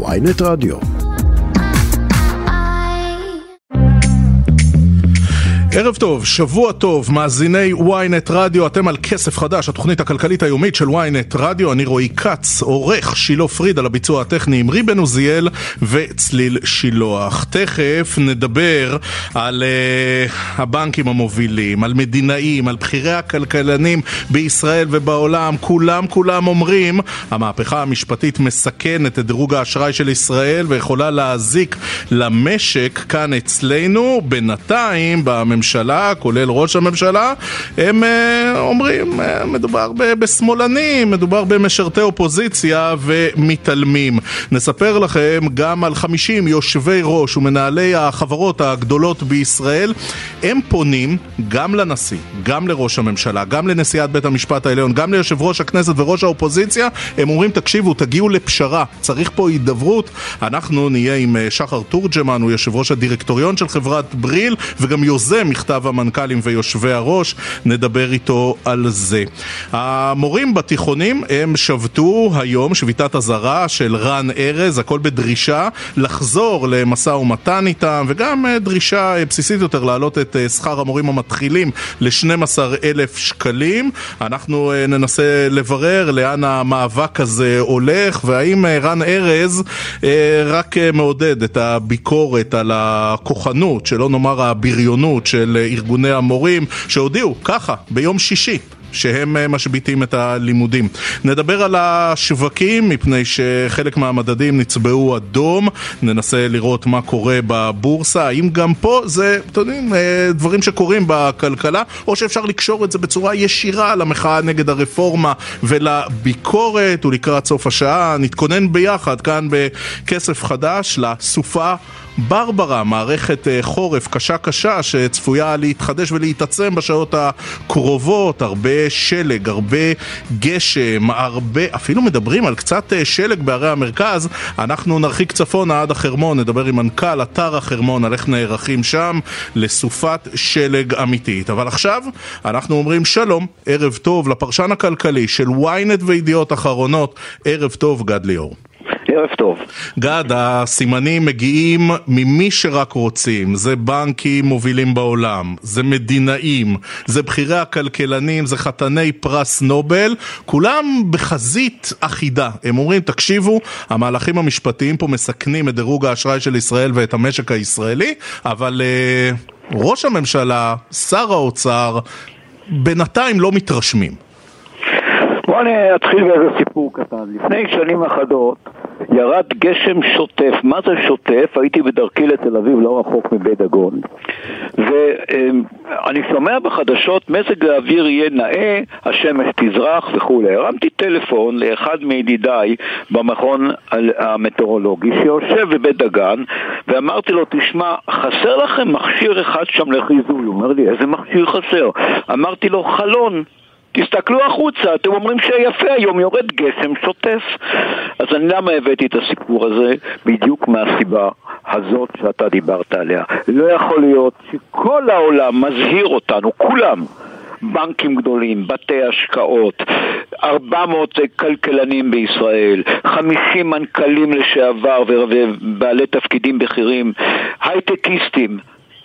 ויינט רדיו. ערב טוב, שבוע טוב, מאזיני ynet רדיו, אתם על כסף חדש, התוכנית הכלכלית היומית של ynet רדיו, אני רועי כץ, עורך שילה פריד על הביצוע הטכני עם ריבן עוזיאל וצליל שילוח. תכף נדבר על uh, הבנקים המובילים, על מדינאים, על בכירי הכלכלנים בישראל ובעולם, כולם כולם אומרים, המהפכה המשפטית מסכנת את דירוג האשראי של ישראל ויכולה להזיק למשק כאן אצלנו, בינתיים בממשלה הממשלה, כולל ראש הממשלה, הם uh, אומרים, uh, מדובר בשמאלנים, מדובר במשרתי אופוזיציה ומתעלמים. נספר לכם גם על 50 יושבי ראש ומנהלי החברות הגדולות בישראל. הם פונים גם לנשיא, גם לראש הממשלה, גם לנשיאת בית המשפט העליון, גם ליושב ראש הכנסת וראש האופוזיציה. הם אומרים, תקשיבו, תגיעו לפשרה, צריך פה הידברות. אנחנו נהיה עם אה, שחר תורג'מן, הוא יושב ראש הדירקטוריון של חברת בריל וגם יוזם מכתב המנכ"לים ויושבי הראש, נדבר איתו על זה. המורים בתיכונים הם שבתו היום שביתת אזהרה של רן ארז, הכל בדרישה לחזור למשא ומתן איתם, וגם אה, דרישה אה, בסיסית יותר להעלות את אה, שכר המורים המתחילים ל-12 אלף שקלים. אנחנו ננסה לברר לאן המאבק הזה הולך, והאם רן ארז רק מעודד את הביקורת על הכוחנות, שלא נאמר הבריונות של ארגוני המורים שהודיעו ככה ביום שישי שהם אה, משביתים את הלימודים. נדבר על השווקים, מפני שחלק מהמדדים נצבעו אדום, ננסה לראות מה קורה בבורסה, האם גם פה זה, אתם יודעים, אה, דברים שקורים בכלכלה, או שאפשר לקשור את זה בצורה ישירה למחאה נגד הרפורמה ולביקורת, ולקראת סוף השעה נתכונן ביחד כאן בכסף חדש לסופה ברברה, מערכת אה, חורף קשה קשה שצפויה להתחדש ולהתעצם בשעות הקרובות, הרבה שלג, הרבה גשם, הרבה, אפילו מדברים על קצת אה, שלג בערי המרכז, אנחנו נרחיק צפונה עד החרמון, נדבר עם מנכ"ל אתר החרמון על איך נערכים שם לסופת שלג אמיתית. אבל עכשיו אנחנו אומרים שלום, ערב טוב לפרשן הכלכלי של ynet וידיעות אחרונות, ערב טוב גד ליאור. ערב טוב. גד, הסימנים מגיעים ממי שרק רוצים, זה בנקים מובילים בעולם, זה מדינאים, זה בכירי הכלכלנים, זה חתני פרס נובל, כולם בחזית אחידה. הם אומרים, תקשיבו, המהלכים המשפטיים פה מסכנים את דירוג האשראי של ישראל ואת המשק הישראלי, אבל uh, ראש הממשלה, שר האוצר, בינתיים לא מתרשמים. בואו אני אתחיל באיזה סיפור קטן. לפני שנים אחדות ירד גשם שוטף. מה זה שוטף? הייתי בדרכי לתל אביב, לא רחוק מבית דגון, ואני שומע בחדשות מזג האוויר יהיה נאה, השמש תזרח וכולי. הרמתי טלפון לאחד מידידיי במכון המטאורולוגי שיושב בבית דגן, ואמרתי לו, תשמע, חסר לכם מכשיר אחד שם לחיזוי. הוא אומר לי, איזה מכשיר חסר? אמרתי לו, חלון. תסתכלו החוצה, אתם אומרים שיפה, היום יורד גשם שוטף. אז אני למה הבאתי את הסיפור הזה? בדיוק מהסיבה הזאת שאתה דיברת עליה. לא יכול להיות שכל העולם מזהיר אותנו, כולם, בנקים גדולים, בתי השקעות, 400 כלכלנים בישראל, 50 מנכ"לים לשעבר ובעלי תפקידים בכירים, הייטקיסטים,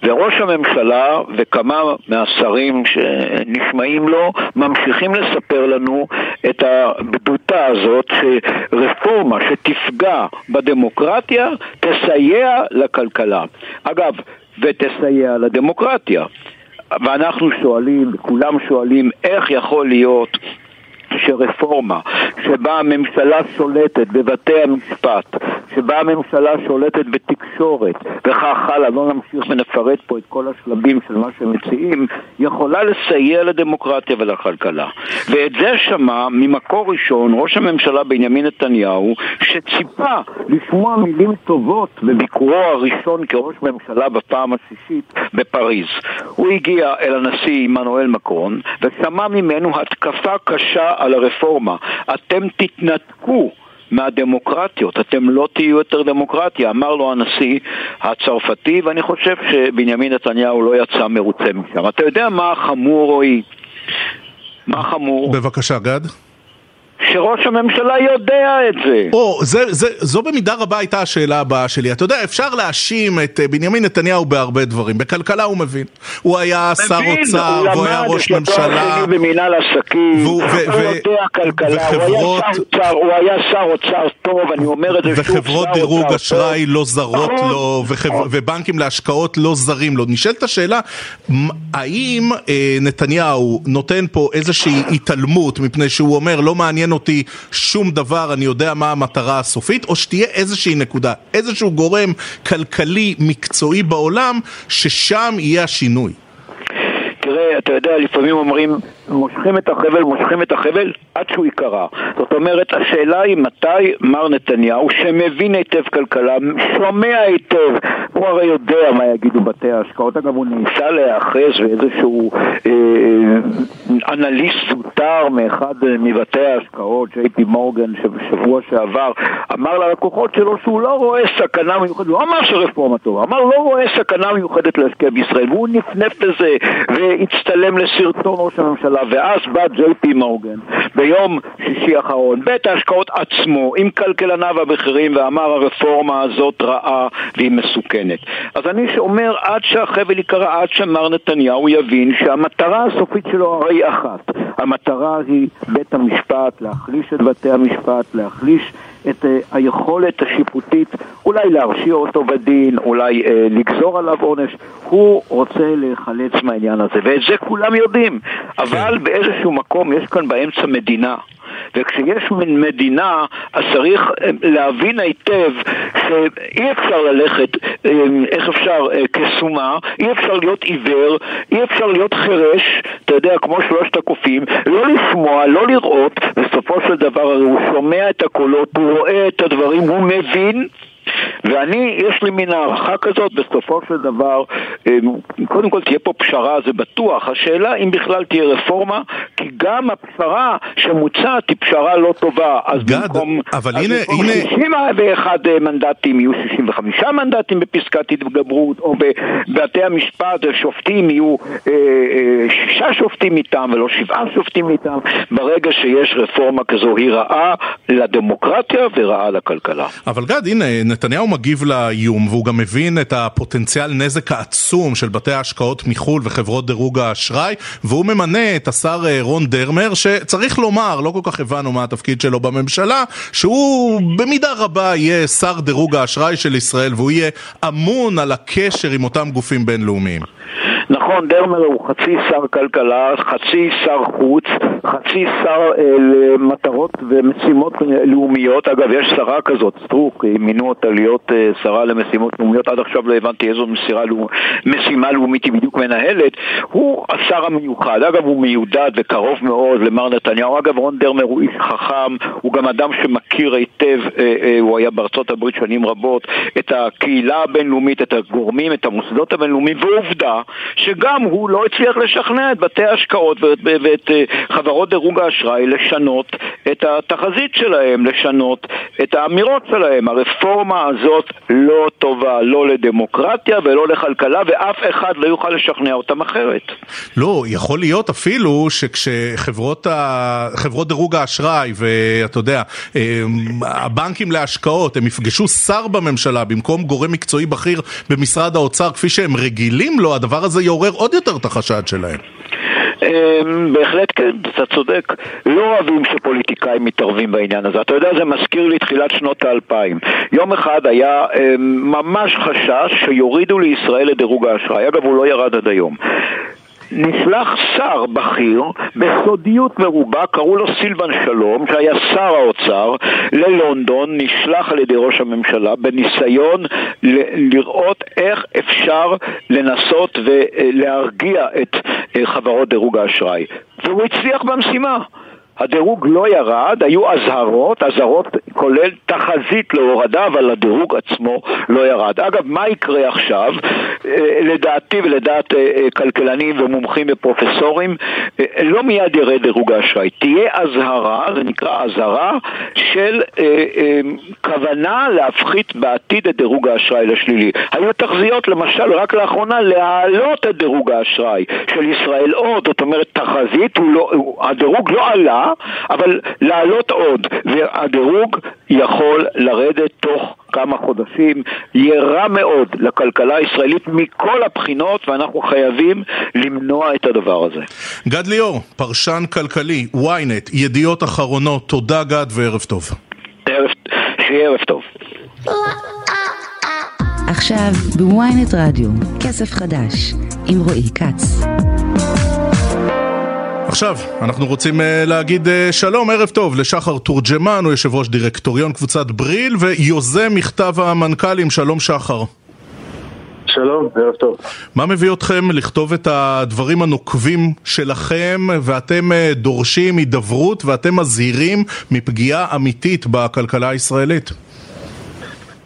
וראש הממשלה וכמה מהשרים שנשמעים לו ממשיכים לספר לנו את הבדותה הזאת שרפורמה שתפגע בדמוקרטיה תסייע לכלכלה. אגב, ותסייע לדמוקרטיה. ואנחנו שואלים, כולם שואלים, איך יכול להיות שרפורמה שבה הממשלה שולטת בבתי המשפט, שבה הממשלה שולטת בתקשורת, וכך הלאה, לא נמשיך ונפרט פה את כל השלבים של מה שמציעים, יכולה לסייע לדמוקרטיה ולכלכלה. ואת זה שמע ממקור ראשון ראש הממשלה בנימין נתניהו, שציפה לשמוע מילים טובות בביקורו הראשון כראש ממשלה בפעם השישית בפריז. הוא הגיע אל הנשיא עמנואל מקרון ושמע ממנו התקפה קשה על הרפורמה. אתם תתנתקו מהדמוקרטיות, אתם לא תהיו יותר דמוקרטיה, אמר לו הנשיא הצרפתי, ואני חושב שבנימין נתניהו לא יצא מרוצה משם. אתה יודע מה חמור, רועי? מה חמור? בבקשה, גד. שראש הממשלה יודע את זה. או, זה, זה, זו במידה רבה הייתה השאלה הבאה שלי. אתה יודע, אפשר להאשים את אה, בנימין נתניהו בהרבה דברים. בכלכלה הוא מבין. הוא היה שר אוצר, והוא היה ראש ממשלה. הוא למד, יש במנהל עסקים, הוא יודע כלכלה, וחברות... הוא היה שר אוצר טוב, אני אומר את זה שוב, וחברות דירוג אשראי לא זרות נכון. לו, וחבר... נכון. ובנקים להשקעות לא זרים לו. נשאלת השאלה, האם אה, נתניהו נותן פה איזושהי התעלמות, מפני שהוא אומר, לא מעניין אותי שום דבר, אני יודע מה המטרה הסופית, או שתהיה איזושהי נקודה, איזשהו גורם כלכלי מקצועי בעולם, ששם יהיה השינוי. תראה, אתה יודע, לפעמים אומרים, מושכים את החבל, מושכים את החבל עד שהוא ייקרע. זאת אומרת, השאלה היא מתי מר נתניהו, שמבין היטב כלכלה, שומע היטב, הוא הרי יודע מה יגידו בתי ההשקעות. אגב, הוא ניסה להיאחז באיזשהו אה, אה אנליסט זוטר מאחד מבתי ההשקעות, ג'יי מורגן, שבשבוע שעבר. אמר ללקוחות שלו שהוא לא רואה סכנה מיוחדת, הוא אמר שרפורמה טובה, אמר לא רואה סכנה מיוחדת להשקיע בישראל, והוא נפנף בזה והצטלם לסרטון ראש הממשלה בהתחלה, ואז בא ג'יי פי מורגן ביום שישי האחרון, בית ההשקעות עצמו, עם כלכלניו הבכירים, ואמר הרפורמה הזאת רעה והיא מסוכנת. אז אני אומר, עד שהחבל ייקרא, עד שמר נתניהו יבין שהמטרה הסופית שלו הרי אחת. המטרה היא בית המשפט, להחליש את בתי המשפט, להחליש את uh, היכולת השיפוטית אולי להרשיע אותו בדין, אולי uh, לגזור עליו עונש. הוא רוצה להיחלץ מהעניין הזה, ואת זה כולם יודעים. אבל באיזשהו מקום יש כאן באמצע מדינה. וכשיש מדינה, אז צריך אה, להבין היטב שאי אפשר ללכת, איך אפשר, כסומה, אי אפשר להיות עיוור, אי אפשר להיות חירש, אתה יודע, כמו שלושת הקופים, לא לשמוע, לא לראות, בסופו של דבר הרי הוא שומע את הקולות, הוא רואה את הדברים, הוא מבין ואני, יש לי מין הערכה כזאת, בסופו של דבר, אמ, קודם כל תהיה פה פשרה, זה בטוח. השאלה אם בכלל תהיה רפורמה, כי גם הפשרה שמוצעת היא פשרה לא טובה. אז גד, במקום, אבל אז הנה, במקום הנה... 61 אה, מנדטים יהיו 65 מנדטים בפסקת התגברות, או בבתי המשפט השופטים יהיו אה, אה, שישה שופטים איתם ולא שבעה שופטים איתם. ברגע שיש רפורמה כזו היא רעה לדמוקרטיה ורעה לכלכלה. אבל גד, הנה, נתניהו מגיב לאיום והוא גם מבין את הפוטנציאל נזק העצום של בתי ההשקעות מחו"ל וחברות דירוג האשראי והוא ממנה את השר אה, רון דרמר שצריך לומר, לא כל כך הבנו מה התפקיד שלו בממשלה, שהוא במידה רבה יהיה שר דירוג האשראי של ישראל והוא יהיה אמון על הקשר עם אותם גופים בינלאומיים. נכון, דרמר הוא חצי שר כלכלה, חצי שר חוץ, חצי שר אה, למטרות ומשימות לאומיות. אגב, יש שרה כזאת, סטרוק, מינו אותה להיות אה, שרה למשימות לאומיות. עד עכשיו לא הבנתי איזו לאומ... משימה לאומית היא בדיוק מנהלת. הוא השר המיוחד. אגב, הוא מיודד וקרוב מאוד למר נתניהו. אגב, רון דרמר הוא איש חכם, הוא גם אדם שמכיר היטב, אה, אה, הוא היה בארצות הברית שנים רבות, את הקהילה הבינלאומית, את הגורמים, את המוסדות הבינלאומיים, ועובדה שגם הוא לא הצליח לשכנע את בתי ההשקעות ואת, ואת אה, חברות דירוג האשראי לשנות את התחזית שלהם, לשנות את האמירות שלהם. הרפורמה הזאת לא טובה, לא לדמוקרטיה ולא לכלכלה, ואף אחד לא יוכל לשכנע אותם אחרת. לא, יכול להיות אפילו שכשחברות ה... דירוג האשראי ואתה יודע, אה, הבנקים להשקעות, הם יפגשו שר בממשלה במקום גורם מקצועי בכיר במשרד האוצר כפי שהם רגילים לו, הדבר הזה יעורר עוד יותר את החשד שלהם. אמ, בהחלט כן, אתה צודק. לא אוהבים שפוליטיקאים מתערבים בעניין הזה. אתה יודע, זה מזכיר לי תחילת שנות האלפיים. יום אחד היה אמ, ממש חשש שיורידו לישראל את דירוג האשראי. אגב, הוא לא ירד עד היום. נשלח שר בכיר בסודיות מרובה, קראו לו סילבן שלום, שהיה שר האוצר, ללונדון, נשלח על ידי ראש הממשלה בניסיון ל- לראות איך אפשר לנסות ולהרגיע את אה, חברות דירוג האשראי. והוא הצליח במשימה. הדירוג לא ירד, היו אזהרות, אזהרות כולל תחזית להורדה, אבל הדירוג עצמו לא ירד. אגב, מה יקרה עכשיו? אה, לדעתי ולדעת אה, אה, כלכלנים ומומחים ופרופסורים, לא מיד ירד דירוג האשראי. תהיה אזהרה, זה נקרא אזהרה, של כוונה להפחית בעתיד את דירוג האשראי לשלילי. היו תחזיות, למשל, רק לאחרונה, להעלות את דירוג האשראי של ישראל עוד, זאת אומרת, תחזית, לא, הדירוג לא עלה, אבל לעלות עוד, והדירוג יכול לרדת תוך כמה חודשים, יהיה רע מאוד לכלכלה הישראלית מכל הבחינות, ואנחנו חייבים למנוע את הדבר הזה. גד ליאור, פרשן כלכלי, ynet, ידיעות אחרונות, תודה גד וערב טוב. ערב, שיהיה ערב טוב. עכשיו בוויינט רדיו, כסף חדש, עם רועי כץ. עכשיו, אנחנו רוצים uh, להגיד uh, שלום, ערב טוב לשחר תורג'מן, הוא יושב ראש דירקטוריון קבוצת בריל ויוזם מכתב המנכ"לים, שלום שחר. שלום, ערב טוב. מה מביא אתכם לכתוב את הדברים הנוקבים שלכם ואתם uh, דורשים הידברות ואתם מזהירים מפגיעה אמיתית בכלכלה הישראלית?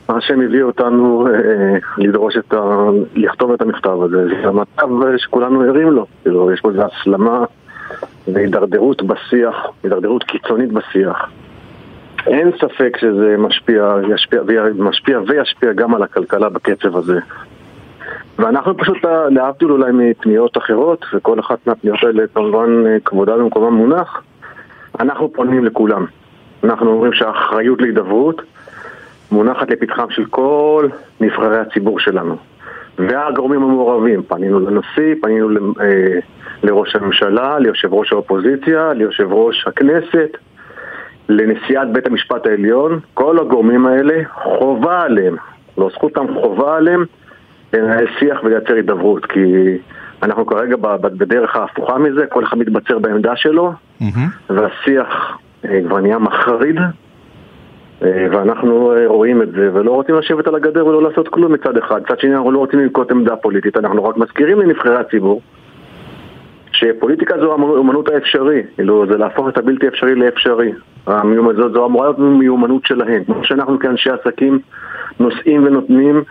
מה שמביא אותנו אה, לדרוש את ה... לכתוב את המכתב הזה, זה המצב שכולנו ערים לו. כאילו, יש פה איזו הסלמה והידרדרות בשיח, הידרדרות קיצונית בשיח. אין ספק שזה משפיע, ישפיע, משפיע וישפיע גם על הכלכלה בקצב הזה. ואנחנו פשוט, להבדיל אולי מפניות אחרות, וכל אחת מהפניות האלה כמובן כבודה במקומה מונח, אנחנו פונים לכולם. אנחנו אומרים שהאחריות להידברות מונחת לפתחם של כל נבחרי הציבור שלנו. והגורמים המעורבים, פנינו לנשיא, פנינו אה, לראש הממשלה, ליושב ראש האופוזיציה, ליושב ראש הכנסת, לנשיאת בית המשפט העליון, כל הגורמים האלה, חובה עליהם, לא זכותם, חובה עליהם לנהל שיח ולייצר הידברות, כי אנחנו כרגע בדרך ההפוכה מזה, כל אחד מתבצר בעמדה שלו, mm-hmm. והשיח אה, כבר נהיה מחריד, ואנחנו אה, רואים את זה, ולא רוצים לשבת על הגדר ולא לעשות כלום מצד אחד. מצד שני אנחנו לא רוצים לנקוט עמדה פוליטית, אנחנו רק מזכירים לנבחרי הציבור שפוליטיקה זו האמנות האפשרי, כאילו זה להפוך את הבלתי אפשרי לאפשרי. זו, זו אמורה להיות מיומנות שלהם. כמו שאנחנו כאנשי עסקים נושאים ונותנים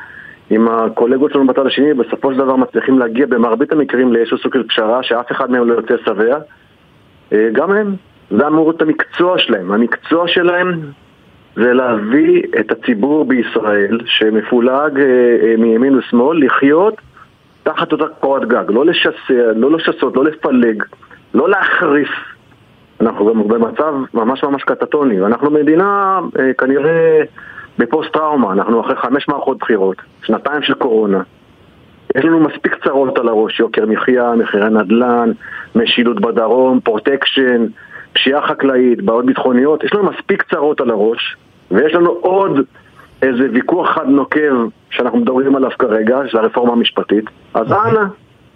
עם הקולגות שלנו בצד השני, בסופו של דבר מצליחים להגיע במרבית המקרים לאיזשהו סוג של פשרה, שאף אחד מהם לא יוצא שבע. אה, גם הם, זה אמור להיות המקצוע שלהם. המקצוע שלהם זה להביא את הציבור בישראל, שמפולג אה, אה, מימין ושמאל, לחיות תחת אותה קורת גג, לא לשסע, לא לשסות, לא לפלג, לא להחריף. אנחנו גם במצב ממש ממש קטטוני, ואנחנו מדינה אה, כנראה בפוסט טראומה, אנחנו אחרי חמש מערכות בחירות, שנתיים של קורונה. יש לנו מספיק צרות על הראש, יוקר מחיה, מחירי נדל"ן, משילות בדרום, פרוטקשן, פשיעה חקלאית, בעיות ביטחוניות, יש לנו מספיק צרות על הראש, ויש לנו עוד איזה ויכוח חד נוקב שאנחנו מדברים עליו כרגע, של הרפורמה המשפטית, אז אוקיי. אנא,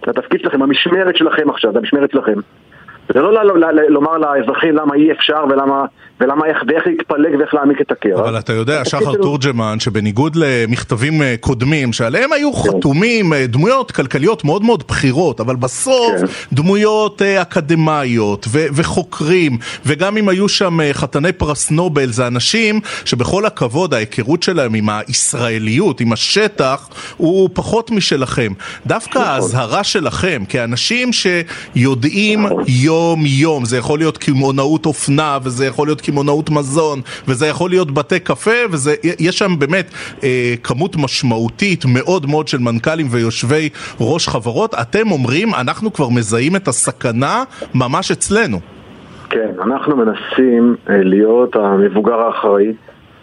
התפקיד שלכם, המשמרת שלכם עכשיו, זה המשמרת שלכם. זה לא לומר לאזרחים למה אי אפשר ולמה, ולמה איך, ואיך להתפלג ואיך להעמיק את הקרע. אבל אתה יודע, שחר תורג'מן, שבניגוד למכתבים אה, קודמים, שעליהם היו כן. חתומים אה, דמויות כלכליות מאוד מאוד בכירות, אבל בסוף כן. דמויות אה, אקדמאיות ו- וחוקרים, וגם אם היו שם חתני פרס נובל, זה אנשים שבכל הכבוד, ההיכרות שלהם עם הישראליות, עם השטח, הוא פחות משלכם. דווקא נכון. האזהרה שלכם, כאנשים שיודעים נכון. יום-יום. זה יכול להיות קמעונאות אופנה, וזה יכול להיות קמעונאות מזון, וזה יכול להיות בתי קפה, ויש שם באמת אה, כמות משמעותית מאוד מאוד של מנכ"לים ויושבי ראש חברות. אתם אומרים, אנחנו כבר מזהים את הסכנה ממש אצלנו. כן, אנחנו מנסים אה, להיות המבוגר האחראי,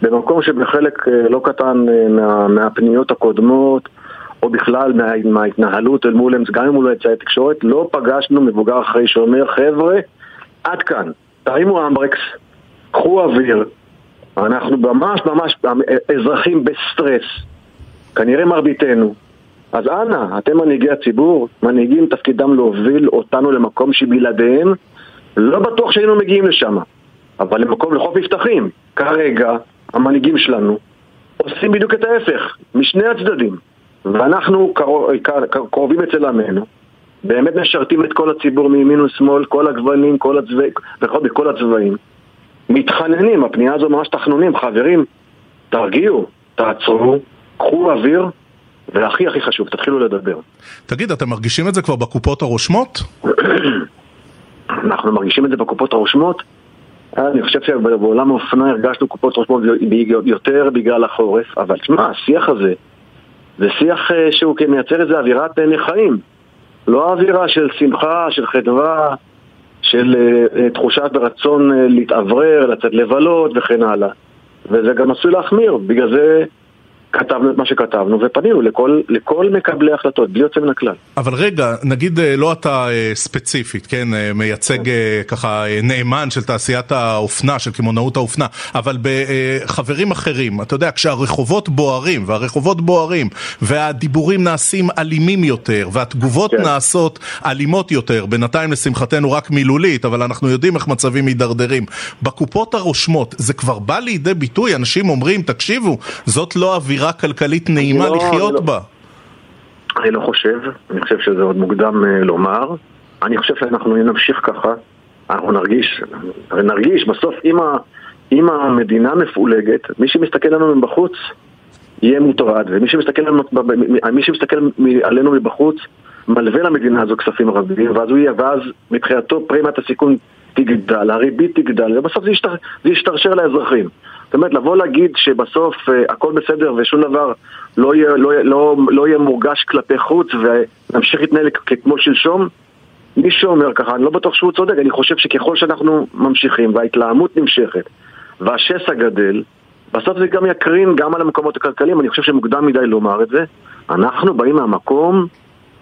במקום שבחלק אה, לא קטן אה, מה, מהפניות הקודמות או בכלל מה, מההתנהלות אל מול, גם אם הוא לא יצא לתקשורת, לא פגשנו מבוגר אחראי שאומר, חבר'ה, עד כאן, תרימו אמברקס, קחו אוויר, אנחנו ממש ממש אזרחים בסטרס, כנראה מרביתנו. אז אנא, אתם מנהיגי הציבור, מנהיגים תפקידם להוביל אותנו למקום שבלעדיהם לא בטוח שהיינו מגיעים לשם, אבל למקום לחוף מבטחים. כרגע, המנהיגים שלנו עושים בדיוק את ההפך, משני הצדדים. ואנחנו קרובים אצל עמנו, באמת משרתים את כל הציבור מימין ושמאל, כל הגוונים, כל הצבעים, בכל הצבעים. מתחננים, הפנייה הזו ממש תחנונים, חברים, תרגיעו, תעצרו, קחו אוויר, והכי הכי חשוב, תתחילו לדבר. תגיד, אתם מרגישים את זה כבר בקופות הרושמות? אנחנו מרגישים את זה בקופות הרושמות? אני חושב שבעולם האופנה הרגשנו קופות רושמות יותר בגלל החורף, אבל תשמע, השיח הזה זה שיח אה, שהוא מייצר איזו אווירת אה, נכאים. לא אווירה של שמחה, של חדווה. של אה, תחושת ורצון אה, להתאוורר, לצאת לבלות וכן הלאה. וזה גם עשוי להחמיר, בגלל זה כתבנו את מה שכתבנו ופנינו לכל, לכל מקבלי החלטות, בלי יוצא מן הכלל. אבל רגע, נגיד אה, לא אתה אה, ספציפית, כן, אה, מייצג ככה נאמן של תעשיית האופנה, של קמעונאות האופנה, אבל בחברים אחרים, אתה יודע, כשהרחובות בוערים, והרחובות בוערים, והדיבורים נעשים אלימים יותר, והתגובות כן. נעשות אלימות יותר, בינתיים לשמחתנו רק מילולית, אבל אנחנו יודעים איך מצבים מידרדרים. בקופות הרושמות, זה כבר בא לידי ביטוי, אנשים אומרים, תקשיבו, זאת לא אווירה. אווירה כלכלית נעימה לא, לחיות לא, בה. אני לא חושב, אני חושב שזה עוד מוקדם uh, לומר. אני חושב שאנחנו נמשיך ככה, אנחנו נרגיש, נרגיש בסוף אם, ה, אם המדינה מפולגת, מי שמסתכל עלינו מבחוץ יהיה מוטרד, ומי שמסתכל עלינו, מי שמסתכל עלינו מבחוץ מלווה למדינה הזו כספים רבים, ואז הוא יהיה, ואז מבחינתו פרימת הסיכון תגדל, הריבית תגדל, ובסוף זה, ישתר, זה ישתרשר לאזרחים. זאת אומרת, לבוא להגיד שבסוף uh, הכל בסדר ושום דבר לא יהיה, לא, לא, לא יהיה מורגש כלפי חוץ ונמשיך להתנהל כמו שלשום, מי שאומר ככה, אני לא בטוח שהוא צודק, אני חושב שככל שאנחנו ממשיכים וההתלהמות נמשכת והשסע גדל, בסוף זה גם יקרין גם על המקומות הכלכליים, אני חושב שמוקדם מדי לומר את זה. אנחנו באים מהמקום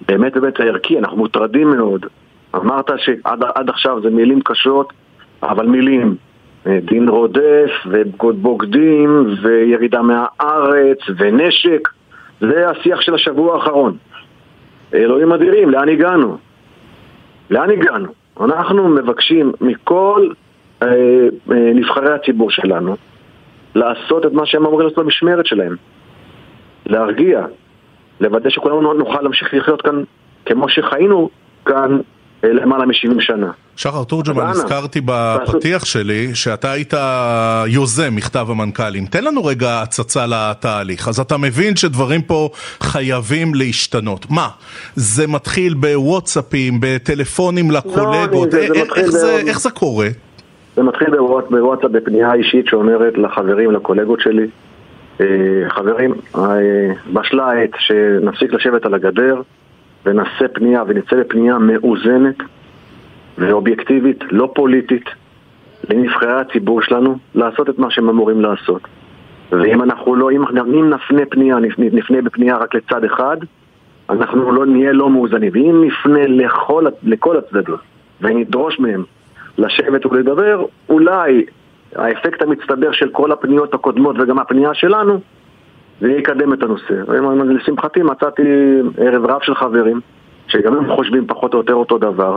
באמת באמת הערכי, אנחנו מוטרדים מאוד. אמרת שעד עכשיו זה מילים קשות, אבל מילים. אה, דין רודף, ובוגדים, וירידה מהארץ, ונשק. זה השיח של השבוע האחרון. אלוהים אדירים, לאן הגענו? לאן הגענו? אנחנו מבקשים מכל אה, אה, נבחרי הציבור שלנו לעשות את מה שהם אמורים לעשות במשמרת שלהם. להרגיע, לוודא שכולנו נוכל להמשיך לחיות כאן כמו שחיינו כאן למעלה מ-70 שנה. שחר תורג'מן, הזכרתי בפתיח שלי שאתה היית יוזם מכתב המנכ"לים. תן לנו רגע הצצה לתהליך. אז אתה מבין שדברים פה חייבים להשתנות. מה? זה מתחיל בוואטסאפים, בטלפונים לא, לקולגות? לא, זה, זה איך, זה, איך זה קורה? זה מתחיל בוואטסאפ בפנייה אישית שאומרת לחברים, לקולגות שלי, אה, חברים, אה, בשלה העת שנפסיק לשבת על הגדר ונעשה פנייה ונצא לפנייה מאוזנת ואובייקטיבית, לא פוליטית, לנבחרי הציבור שלנו לעשות את מה שהם אמורים לעשות. ואם אנחנו לא, אם, אם נפנה פנייה, נפנה בפנייה רק לצד אחד, אנחנו לא נהיה לא מאוזנים. ואם נפנה לכל, לכל הצדדים ונדרוש מהם לשבת ולדבר, אולי האפקט המצטבר של כל הפניות הקודמות וגם הפנייה שלנו זה יקדם את הנושא. לשמחתי מצאתי ערב רב של חברים, שגם הם חושבים פחות או יותר אותו דבר.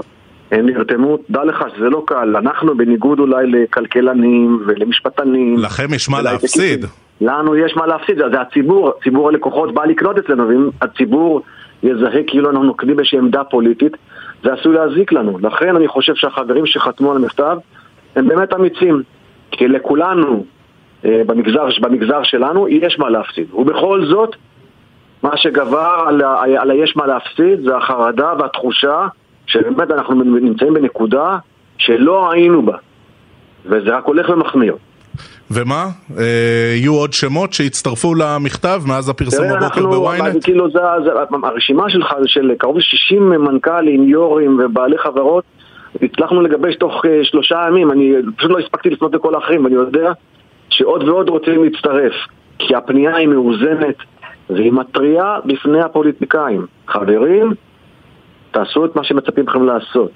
הם נרתמו, דע לך שזה לא קל, אנחנו בניגוד אולי לכלכלנים ולמשפטנים. לכם יש מה להפסיד. לנו יש מה להפסיד, זה הציבור, ציבור הלקוחות בא לקנות אצלנו, ואם הציבור יזהה כאילו אנחנו נוקדים באיזושהי עמדה פוליטית, זה עשוי להזיק לנו. לכן אני חושב שהחברים שחתמו על המכתב הם באמת אמיצים, כי לכולנו במגזר, במגזר שלנו יש מה להפסיד. ובכל זאת, מה שגבר על, על היש מה להפסיד זה החרדה והתחושה שבאמת אנחנו נמצאים בנקודה שלא היינו בה. וזה רק הולך ומחמיר. ומה? אה, יהיו עוד שמות שהצטרפו למכתב מאז הפרסום בבוקר בוויינט? כאילו זה, זה, הרשימה שלך של קרוב ל-60 מנכ"לים, יו"רים ובעלי חברות הצלחנו לגבש תוך אה, שלושה ימים, אני פשוט לא הספקתי לפנות לכל האחרים ואני יודע שעוד ועוד רוצים להצטרף, כי הפנייה היא מאוזנת והיא מתריעה בפני הפוליטיקאים. חברים, תעשו את מה שמצפים לכם לעשות.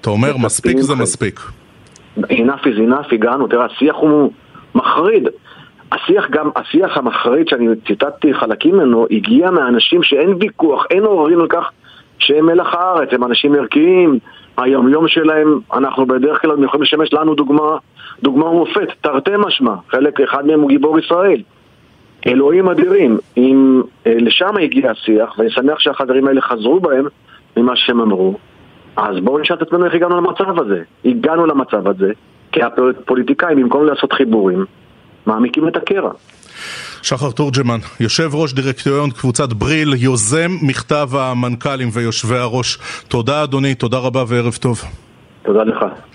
אתה אומר מספיק זה מספיק. enough is enough, הגענו, תראה, השיח הוא מחריד. השיח גם, השיח המחריד שאני ציטטתי חלקים ממנו, הגיע מאנשים שאין ויכוח, אין עוררין על כך שהם מלח הארץ, הם אנשים ערכיים, היומיום שלהם, אנחנו בדרך כלל יכולים לשמש לנו דוגמה, דוגמה ומופת, תרתי משמע, חלק אחד מהם הוא גיבור ישראל. אלוהים אדירים, אם אה, לשם הגיע השיח, ואני שמח שהחברים האלה חזרו בהם ממה שהם אמרו, אז בואו נשאל את עצמנו איך הגענו למצב הזה. הגענו למצב הזה, כי הפוליטיקאים, במקום לעשות חיבורים, מעמיקים את הקרע. שחר תורג'מן, יושב ראש דירקטוריון קבוצת בריל, יוזם מכתב המנכ"לים ויושבי הראש. תודה אדוני, תודה רבה וערב טוב. תודה לך.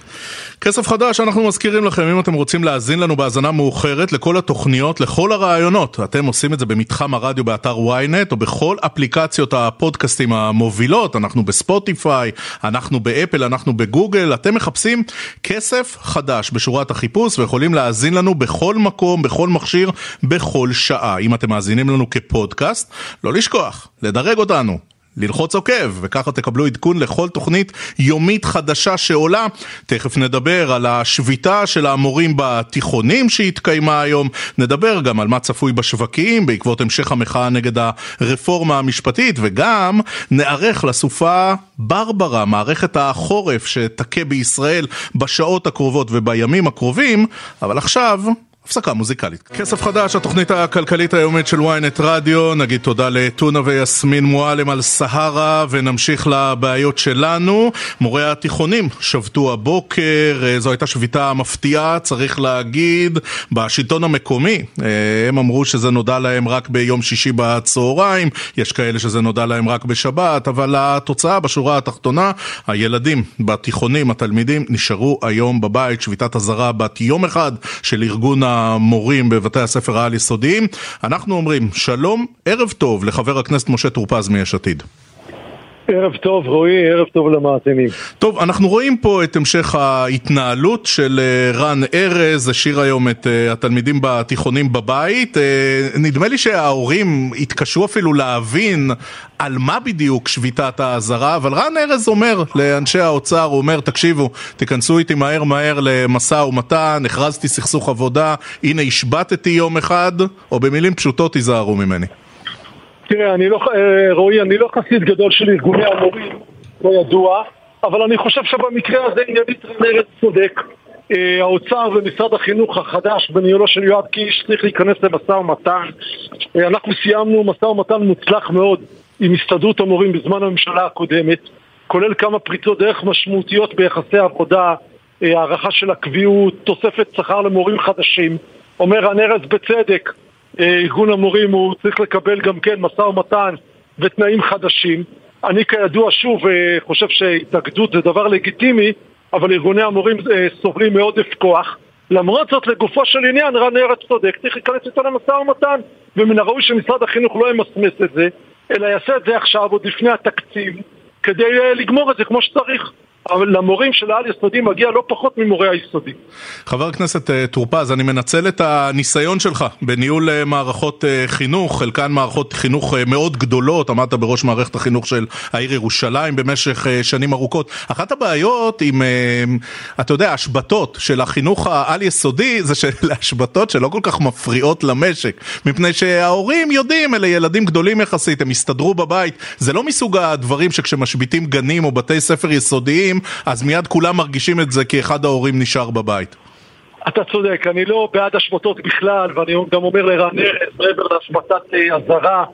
כסף חדש, אנחנו מזכירים לכם, אם אתם רוצים להאזין לנו בהאזנה מאוחרת לכל התוכניות, לכל הרעיונות, אתם עושים את זה במתחם הרדיו באתר ynet או בכל אפליקציות הפודקאסטים המובילות, אנחנו בספוטיפיי, אנחנו באפל, אנחנו בגוגל, אתם מחפשים כסף חדש בשורת החיפוש ויכולים להאזין לנו בכל מקום, בכל מכשיר, בכל שעה. אם אתם מאזינים לנו כפודקאסט, לא לשכוח, לדרג אותנו. ללחוץ עוקב, וככה תקבלו עדכון לכל תוכנית יומית חדשה שעולה. תכף נדבר על השביתה של המורים בתיכונים שהתקיימה היום, נדבר גם על מה צפוי בשווקים בעקבות המשך המחאה נגד הרפורמה המשפטית, וגם נערך לסופה ברברה, מערכת החורף שתכה בישראל בשעות הקרובות ובימים הקרובים, אבל עכשיו... הפסקה מוזיקלית. כסף חדש, התוכנית הכלכלית היומית של ynet רדיו, נגיד תודה לטונה ויסמין מועלם על סהרה ונמשיך לבעיות שלנו. מורי התיכונים שבתו הבוקר, אה, זו הייתה שביתה מפתיעה, צריך להגיד, בשלטון המקומי. אה, הם אמרו שזה נודע להם רק ביום שישי בצהריים, יש כאלה שזה נודע להם רק בשבת, אבל התוצאה בשורה התחתונה, הילדים בתיכונים, התלמידים, נשארו היום בבית, שביתת אזהרה בת יום אחד של ארגון ה... המורים בבתי הספר העל-יסודיים. אנחנו אומרים שלום, ערב טוב לחבר הכנסת משה טור פז מיש עתיד. ערב טוב רועי, ערב טוב למאזינים. טוב, אנחנו רואים פה את המשך ההתנהלות של אה, רן ארז, השאיר היום את אה, התלמידים בתיכונים בבית. אה, נדמה לי שההורים התקשו אפילו להבין על מה בדיוק שביתת האזהרה, אבל רן ארז אומר לאנשי האוצר, הוא אומר, תקשיבו, תיכנסו איתי מהר מהר למשא ומתן, הכרזתי סכסוך עבודה, הנה השבתתי יום אחד, או במילים פשוטות תיזהרו ממני. תראה, אני לא, אה, רועי, אני לא חסיד גדול של ארגוני המורים, לא ידוע, אבל אני חושב שבמקרה הזה עניינית רנרת צודק. אה, האוצר ומשרד החינוך החדש בניהולו של יואב קיש צריך להיכנס למשא ומתן. אה, אנחנו סיימנו משא ומתן מוצלח מאוד עם הסתדרות המורים בזמן הממשלה הקודמת, כולל כמה פריצות דרך משמעותיות ביחסי עבודה, הערכה של הקביעות, תוספת שכר למורים חדשים. אומר ארז בצדק, ארגון המורים הוא צריך לקבל גם כן משא ומתן ותנאים חדשים. אני כידוע שוב אה, חושב שהתאגדות זה דבר לגיטימי, אבל ארגוני המורים אה, סובלים מעודף כוח. למרות זאת, לגופו של עניין, רן ארץ צודק, צריך להיכנס איתו למשא ומתן, ומן הראוי שמשרד החינוך לא ימסמס את זה, אלא יעשה את זה עכשיו, עוד לפני התקציב, כדי אה, לגמור את זה כמו שצריך. אבל למורים של העל יסודי מגיע לא פחות ממורי היסודי. חבר הכנסת אה, טור פז, אני מנצל את הניסיון שלך בניהול אה, מערכות אה, חינוך, חלקן מערכות חינוך מאוד גדולות, עמדת בראש מערכת החינוך של העיר ירושלים במשך שנים ארוכות. אחת הבעיות עם, אתה יודע, השבתות של החינוך העל יסודי, זה של השבתות שלא כל כך מפריעות למשק, מפני שההורים יודעים, אלה ילדים גדולים יחסית, הם יסתדרו בבית, זה לא מסוג הדברים שכשמשביתים גנים או בתי ספר יסודיים, אז מיד כולם מרגישים את זה כי אחד ההורים נשאר בבית. אתה צודק, אני לא בעד השבתות בכלל, ואני גם אומר לרן ארז, מעבר להשבתת אה, אזהרה,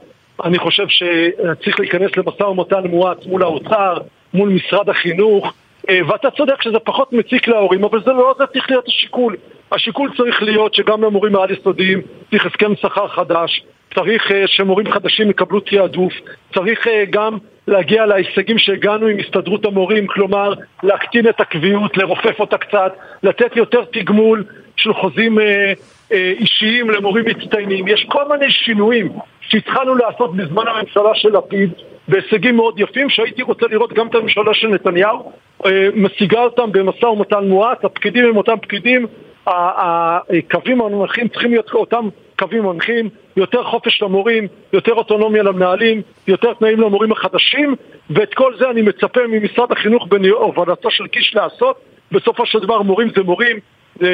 אני חושב שצריך להיכנס למשא ומתן מואץ מול האוצר, מול משרד החינוך, אה, ואתה צודק שזה פחות מציק להורים, אבל זה לא זה צריך להיות השיקול. השיקול צריך להיות שגם למורים העל-יסודיים צריך הסכם שכר חדש, צריך uh, שמורים חדשים יקבלו תעדוף, צריך uh, גם להגיע להישגים שהגענו עם הסתדרות המורים, כלומר להקטין את הקביעות, לרופף אותה קצת, לתת יותר תגמול של חוזים uh, אישיים למורים מצטיינים. יש כל מיני שינויים שהתחלנו לעשות בזמן הממשלה של לפיד בהישגים מאוד יפים שהייתי רוצה לראות גם את הממשלה של נתניהו uh, משיגה אותם במשא ומתן מועט, הפקידים הם אותם פקידים, הקווים המנחים צריכים להיות אותם קווים מנחים, יותר חופש למורים, יותר אוטונומיה למנהלים, יותר תנאים למורים החדשים, ואת כל זה אני מצפה ממשרד החינוך בהובלתו של קיש לעשות. בסופו של דבר מורים זה מורים,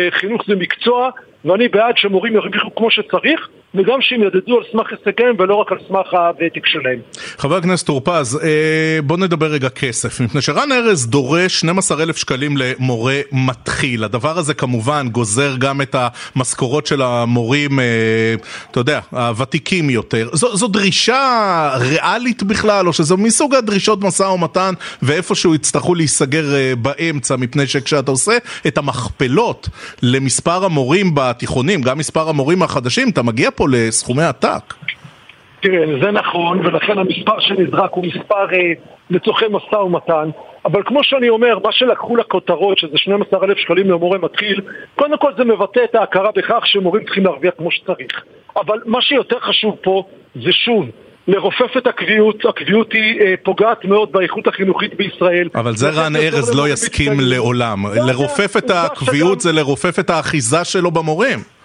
חינוך זה מקצוע, ואני בעד שמורים ירוויחו כמו שצריך, וגם שהם ידדו על סמך הישגיהם ולא רק על סמך הוותק שלהם. חבר הכנסת טור פז, אה, בוא נדבר רגע כסף, מפני שרן ארז דורש 12,000 שקלים למורה מתחיל. הדבר הזה כמובן גוזר גם את המשכורות של המורים, אה, אתה יודע, הוותיקים יותר. זו, זו דרישה ריאלית בכלל, או שזו מסוג הדרישות משא ומתן, ואיפשהו יצטרכו להיסגר אה, באמצע, מפני שכשאתה עושה את המכפלות למספר המורים בתיכונים, גם מספר המורים החדשים, אתה מגיע פה לסכומי עתק. תראה, זה נכון, ולכן המספר שנזרק הוא מספר אה, לצורכי משא ומתן, אבל כמו שאני אומר, מה שלקחו לכותרות, שזה 12 אלף שקלים למורה מתחיל, קודם כל זה מבטא את ההכרה בכך שמורים צריכים להרוויח כמו שצריך. אבל מה שיותר חשוב פה, זה שוב, לרופף את הקביעות, הקביעות היא אה, פוגעת מאוד באיכות החינוכית בישראל. אבל זה רן ארז לא יסכים לעולם. לרופף את הקביעות זה לרופף את האחיזה שלו במורים.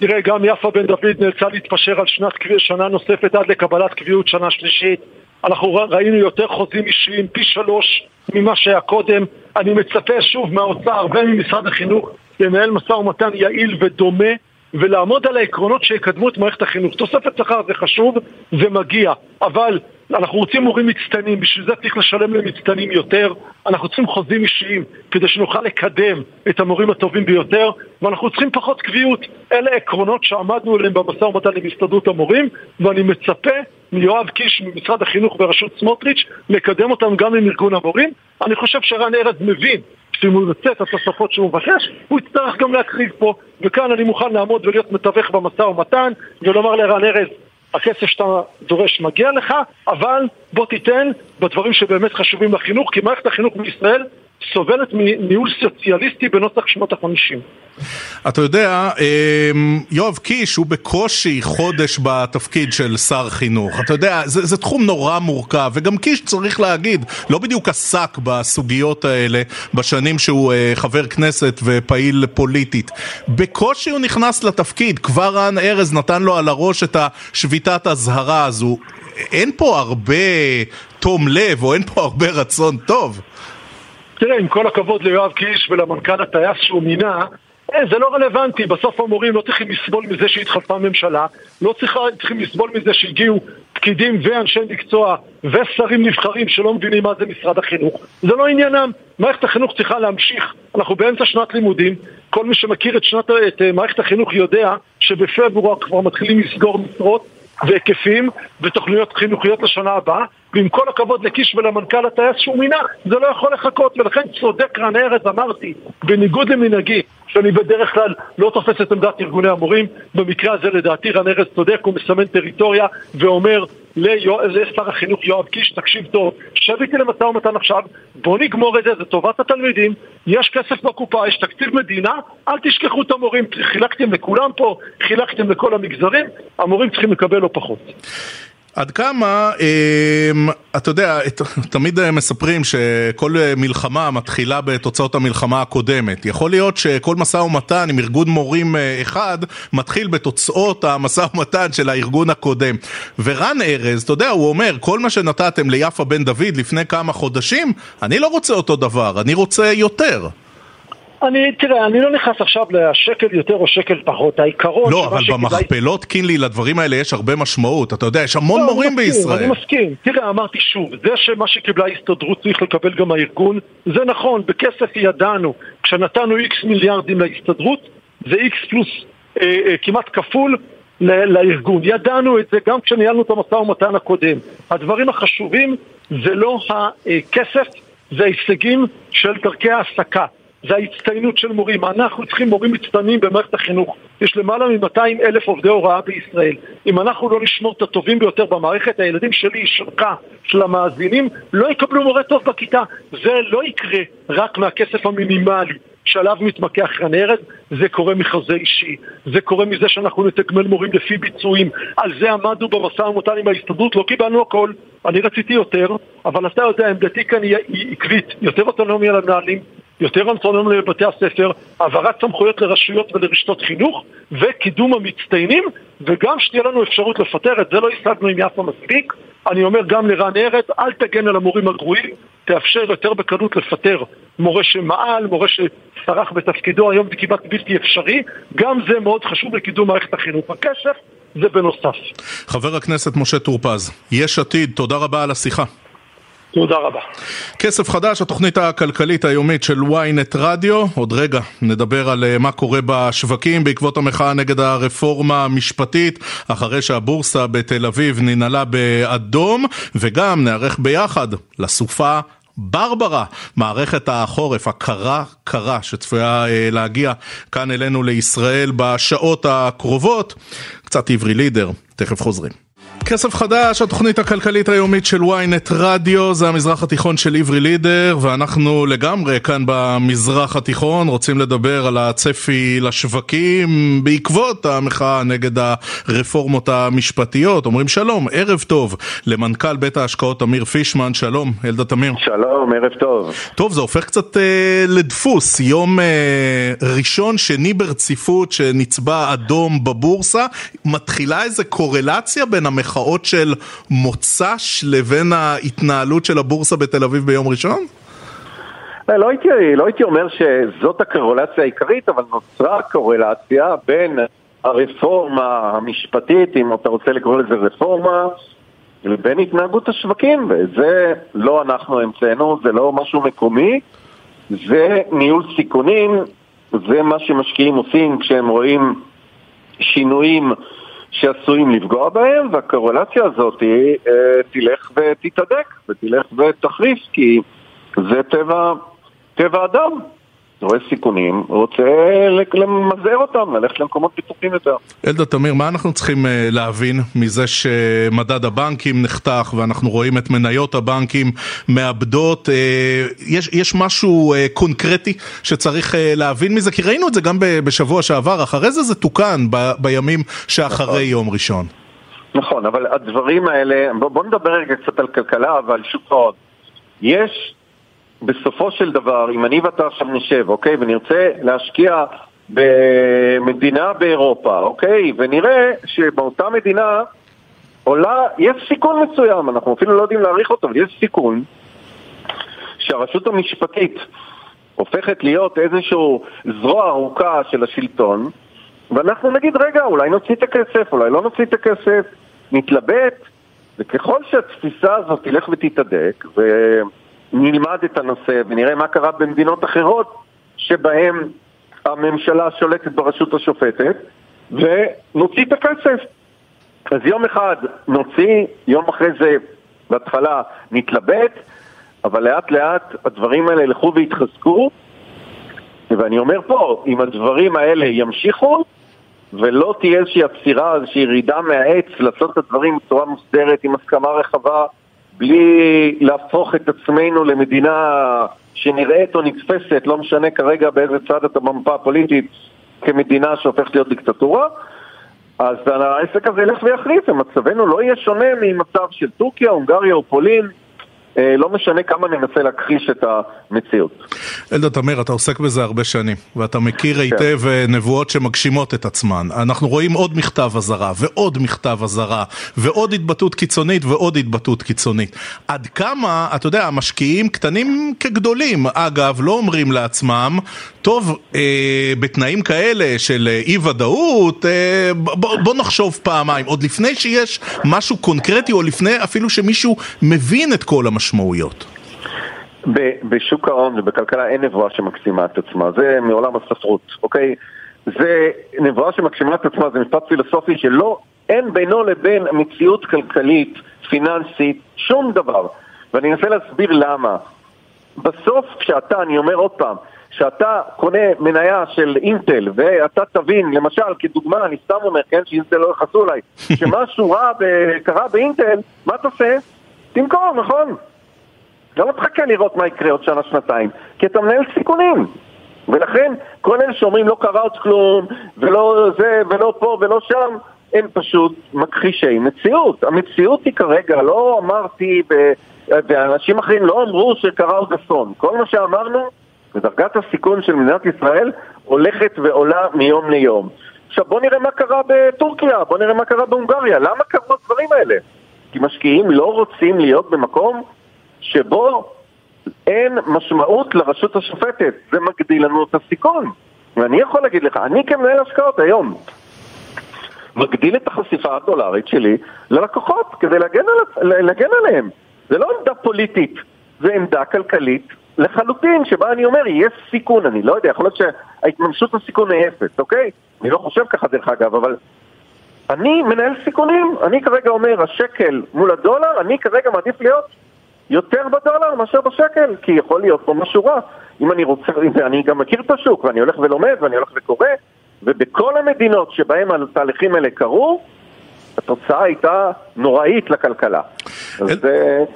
תראה, גם יפה בן דוד נאלצה להתפשר על שנת שנה נוספת עד לקבלת קביעות שנה שלישית. אנחנו ראינו יותר חוזים אישיים, פי שלוש ממה שהיה קודם. אני מצפה שוב מהאוצר וממשרד החינוך לנהל משא ומתן יעיל ודומה ולעמוד על העקרונות שיקדמו את מערכת החינוך. תוספת שכר זה חשוב, זה מגיע, אבל אנחנו רוצים מורים מצטיינים, בשביל זה צריך לשלם למצטיינים יותר, אנחנו צריכים חוזים אישיים כדי שנוכל לקדם את המורים הטובים ביותר, ואנחנו צריכים פחות קביעות. אלה עקרונות שעמדנו עליהם במשא ומתן עם הסתדרות המורים, ואני מצפה מיואב קיש ממשרד החינוך בראשות סמוטריץ' לקדם אותם גם עם ארגון המורים. אני חושב שרן ארז מבין שאם הוא יוצא את התוספות שהוא מבקש, הוא יצטרך גם להקריב פה. וכאן אני מוכן לעמוד ולהיות מתווך במשא ומתן, ולומר לרן ארז, הכסף שאתה דורש מגיע לך, אבל בוא תיתן בדברים שבאמת חשובים לחינוך, כי מערכת החינוך בישראל סובלת מניהול סוציאליסטי בנוסח שנות החמישים. אתה יודע, אמ, יואב קיש הוא בקושי חודש בתפקיד של שר חינוך. אתה יודע, זה, זה תחום נורא מורכב, וגם קיש, צריך להגיד, לא בדיוק עסק בסוגיות האלה בשנים שהוא אה, חבר כנסת ופעיל פוליטית. בקושי הוא נכנס לתפקיד, כבר רן ארז נתן לו על הראש את השביתת אזהרה הזו. אין פה הרבה תום לב, או אין פה הרבה רצון טוב. תראה, עם כל הכבוד ליואב קיש ולמנכ"ל הטייס שהוא מינה, אה, זה לא רלוונטי, בסוף המורים לא צריכים לסבול מזה שהתחלפה ממשלה, לא צריכים לסבול מזה שהגיעו פקידים ואנשי מקצוע ושרים נבחרים שלא מבינים מה זה משרד החינוך. זה לא עניינם. מערכת החינוך צריכה להמשיך. אנחנו באמצע שנת לימודים, כל מי שמכיר את, שנת, את אה, מערכת החינוך יודע שבפברואר כבר מתחילים לסגור משרות והיקפים ותוכניות חינוכיות לשנה הבאה ועם כל הכבוד לקיש ולמנכ"ל הטייס שהוא מינה, זה לא יכול לחכות ולכן צודק רן ארז, אמרתי, בניגוד למנהגי שאני בדרך כלל לא תופס את עמדת ארגוני המורים במקרה הזה לדעתי רן ארז צודק, הוא מסמן טריטוריה ואומר לשר החינוך יואב קיש, תקשיב טוב, שב איתי למשא ומתן עכשיו, בוא נגמור את זה, זה טובת התלמידים, יש כסף בקופה, יש תקציב מדינה, אל תשכחו את המורים, חילקתם לכולם פה, חילקתם לכל המגזרים, המורים צריכים לקבל לא פחות. עד כמה, אה, אתה יודע, תמיד מספרים שכל מלחמה מתחילה בתוצאות המלחמה הקודמת. יכול להיות שכל משא ומתן עם ארגון מורים אה, אחד מתחיל בתוצאות המשא ומתן של הארגון הקודם. ורן ארז, אתה יודע, הוא אומר, כל מה שנתתם ליפה בן דוד לפני כמה חודשים, אני לא רוצה אותו דבר, אני רוצה יותר. אני, תראה, אני לא נכנס עכשיו לשקל יותר או שקל פחות, העיקרון... לא, אבל במכפלות, קינלי, לדברים האלה יש הרבה משמעות, אתה יודע, יש המון לא, מורים מסכים, בישראל. אני מסכים, תראה, אמרתי שוב, זה שמה שקיבלה ההסתדרות צריך לקבל גם הארגון, זה נכון, בכסף ידענו, כשנתנו איקס מיליארדים להסתדרות, זה איקס פלוס אה, אה, כמעט כפול לארגון. ידענו את זה גם כשניהלנו את המשא ומתן הקודם. הדברים החשובים זה לא הכסף, זה ההישגים של דרכי העסקה. זה ההצטיינות של מורים. אנחנו צריכים מורים מצטיינים במערכת החינוך. יש למעלה מ-200 אלף עובדי הוראה בישראל. אם אנחנו לא נשמור את הטובים ביותר במערכת, הילדים שלי, שלך, של המאזינים, לא יקבלו מורה טוב בכיתה. זה לא יקרה רק מהכסף המינימלי. שעליו מתמקח רן ארז, זה קורה מחוזה אישי, זה קורה מזה שאנחנו נתגמל מורים לפי ביצועים, על זה עמדנו במשא ומתן עם ההסתדרות, לא קיבלנו הכל, אני רציתי יותר, אבל אתה יודע, עמדתי כאן היא עקבית, יותר אוטונומיה למנהלים, יותר אוטונומיה לבתי הספר, העברת סמכויות לרשויות ולרשתות חינוך, וקידום המצטיינים, וגם שתהיה לנו אפשרות לפטר, את זה לא השגנו עם יפה מספיק. אני אומר גם לרן ארץ, אל תגן על המורים הגרועים, תאפשר יותר בקלות לפטר מורה שמעל, מורה שסרח בתפקידו, היום זה כמעט בלתי אפשרי, גם זה מאוד חשוב לקידום מערכת החינוך. הכסף זה בנוסף. חבר הכנסת משה טור פז, יש עתיד, תודה רבה על השיחה. תודה רבה. כסף חדש, התוכנית הכלכלית היומית של ynet רדיו. עוד רגע נדבר על אה, מה קורה בשווקים בעקבות המחאה נגד הרפורמה המשפטית, אחרי שהבורסה בתל אביב ננעלה באדום, וגם נערך ביחד לסופה ברברה, מערכת החורף הקרה-קרה שצפויה אה, להגיע כאן אלינו לישראל בשעות הקרובות. קצת עברי לידר, תכף חוזרים. כסף חדש, התוכנית הכלכלית היומית של ynet רדיו, זה המזרח התיכון של עברי לידר, ואנחנו לגמרי כאן במזרח התיכון רוצים לדבר על הצפי לשווקים בעקבות המחאה נגד הרפורמות המשפטיות. אומרים שלום, ערב טוב למנכ"ל בית ההשקעות אמיר פישמן, שלום, אלדה תמיר. שלום, ערב טוב. טוב, זה הופך קצת אה, לדפוס, יום אה, ראשון, שני ברציפות שנצבע אדום בבורסה, מתחילה איזה קורלציה בין המחאה המחאות של מוצ"ש לבין ההתנהלות של הבורסה בתל אביב ביום ראשון? לא, לא הייתי, לא הייתי אומר שזאת הקורלציה העיקרית, אבל נוצרה קורלציה בין הרפורמה המשפטית, אם אתה רוצה לקרוא לזה רפורמה, לבין התנהגות השווקים, ואת זה לא אנחנו המצאנו, זה לא משהו מקומי, זה ניהול סיכונים, זה מה שמשקיעים עושים כשהם רואים שינויים שעשויים לפגוע בהם, והקורלציה הזאת אה, תלך ותתהדק ותלך ותחריף, כי זה טבע, טבע אדם. רואה סיכונים, רוצה למזער אותם, ללכת למקומות בטוחים יותר. אלדה תמיר, מה אנחנו צריכים אה, להבין מזה שמדד הבנקים נחתך ואנחנו רואים את מניות הבנקים מאבדות? אה, יש, יש משהו אה, קונקרטי שצריך להבין מזה? כי ראינו את זה גם בשבוע שעבר, אחרי זה זה תוקן ב, בימים שאחרי נכון. יום ראשון. נכון, אבל הדברים האלה, בוא, בוא נדבר רגע קצת על כלכלה ועל שוק ההון. יש בסופו של דבר, אם אני ואתה עכשיו נשב, אוקיי, ונרצה להשקיע במדינה באירופה, אוקיי, ונראה שבאותה מדינה עולה, יש סיכון מסוים, אנחנו אפילו לא יודעים להעריך אותו, אבל יש סיכון שהרשות המשפטית הופכת להיות איזשהו זרוע ארוכה של השלטון, ואנחנו נגיד, רגע, אולי נוציא את הכסף, אולי לא נוציא את הכסף, נתלבט, וככל שהתפיסה הזאת תלך ותתהדק, ו... נלמד את הנושא ונראה מה קרה במדינות אחרות שבהן הממשלה שולטת ברשות השופטת ונוציא את הכסף. אז יום אחד נוציא, יום אחרי זה בהתחלה נתלבט, אבל לאט לאט הדברים האלה ילכו ויתחזקו ואני אומר פה, אם הדברים האלה ימשיכו ולא תהיה איזושהי עצירה, איזושהי ירידה מהעץ לעשות את הדברים בצורה מוסדרת עם הסכמה רחבה בלי להפוך את עצמנו למדינה שנראית או נתפסת, לא משנה כרגע באיזה צד אתה במפה הפוליטית, כמדינה שהופכת להיות דיקטטורה, אז העסק הזה ילך ויחריף, ומצבנו לא יהיה שונה ממצב של טורקיה, הונגריה או פולין. אה, לא משנה כמה ננסה להכחיש את המציאות. אלדד תמיר, אתה עוסק בזה הרבה שנים, ואתה מכיר כן. היטב אה, נבואות שמגשימות את עצמן. אנחנו רואים עוד מכתב אזהרה, ועוד מכתב אזהרה, ועוד התבטאות קיצונית, ועוד התבטאות קיצונית. עד כמה, אתה יודע, המשקיעים קטנים כגדולים, אגב, לא אומרים לעצמם, טוב, אה, בתנאים כאלה של אה, אי ודאות, אה, בוא, בוא נחשוב פעמיים, עוד לפני שיש משהו קונקרטי, או לפני אפילו שמישהו מבין את כל המשמעויות. בשוק ההון ובכלכלה אין נבואה שמקסימה את עצמה, זה מעולם הספרות, אוקיי? זה נבואה שמקסימה את עצמה, זה משפט פילוסופי שלא, אין בינו לבין מציאות כלכלית, פיננסית, שום דבר. ואני אנסה להסביר למה. בסוף כשאתה, אני אומר עוד פעם, כשאתה קונה מניה של אינטל ואתה תבין, למשל, כדוגמה, אני סתם אומר, כן, שאינטל לא יכעסו עליי, שמשהו רע קרה באינטל, מה אתה עושה? תמכור, נכון? לא תחכה לראות מה יקרה עוד שנה-שנתיים, כי אתה מנהל סיכונים. ולכן, כל אלה שאומרים לא קרה עוד כלום, ולא זה, ולא פה, ולא שם, הם פשוט מכחישי מציאות. המציאות היא כרגע, לא אמרתי, ב... ואנשים אחרים לא אמרו שקרה עוד אסון. כל מה שאמרנו, ודרגת הסיכון של מדינת ישראל הולכת ועולה מיום ליום. עכשיו בוא נראה מה קרה בטורקיה, בוא נראה מה קרה בהונגריה, למה קרו הדברים האלה? כי משקיעים לא רוצים להיות במקום שבו אין משמעות לרשות השופטת, זה מגדיל לנו את הסיכון. ואני יכול להגיד לך, אני כמנהל השקעות היום מגדיל את החשיפה הדולרית שלי ללקוחות כדי להגן, על, להגן עליהם. זה לא עמדה פוליטית, זה עמדה כלכלית לחלוטין, שבה אני אומר, יש סיכון, אני לא יודע, יכול להיות שההתממשות הסיכון היא אפס, אוקיי? אני לא חושב ככה דרך אגב, אבל אני מנהל סיכונים, אני כרגע אומר, השקל מול הדולר, אני כרגע מעדיף להיות יותר בדולר מאשר בשקל, כי יכול להיות פה משהו רע. אם אני רוצה, אני גם מכיר את השוק, ואני הולך ולומד, ואני הולך וקורא, ובכל המדינות שבהן התהליכים האלה קרו, התוצאה הייתה נוראית לכלכלה.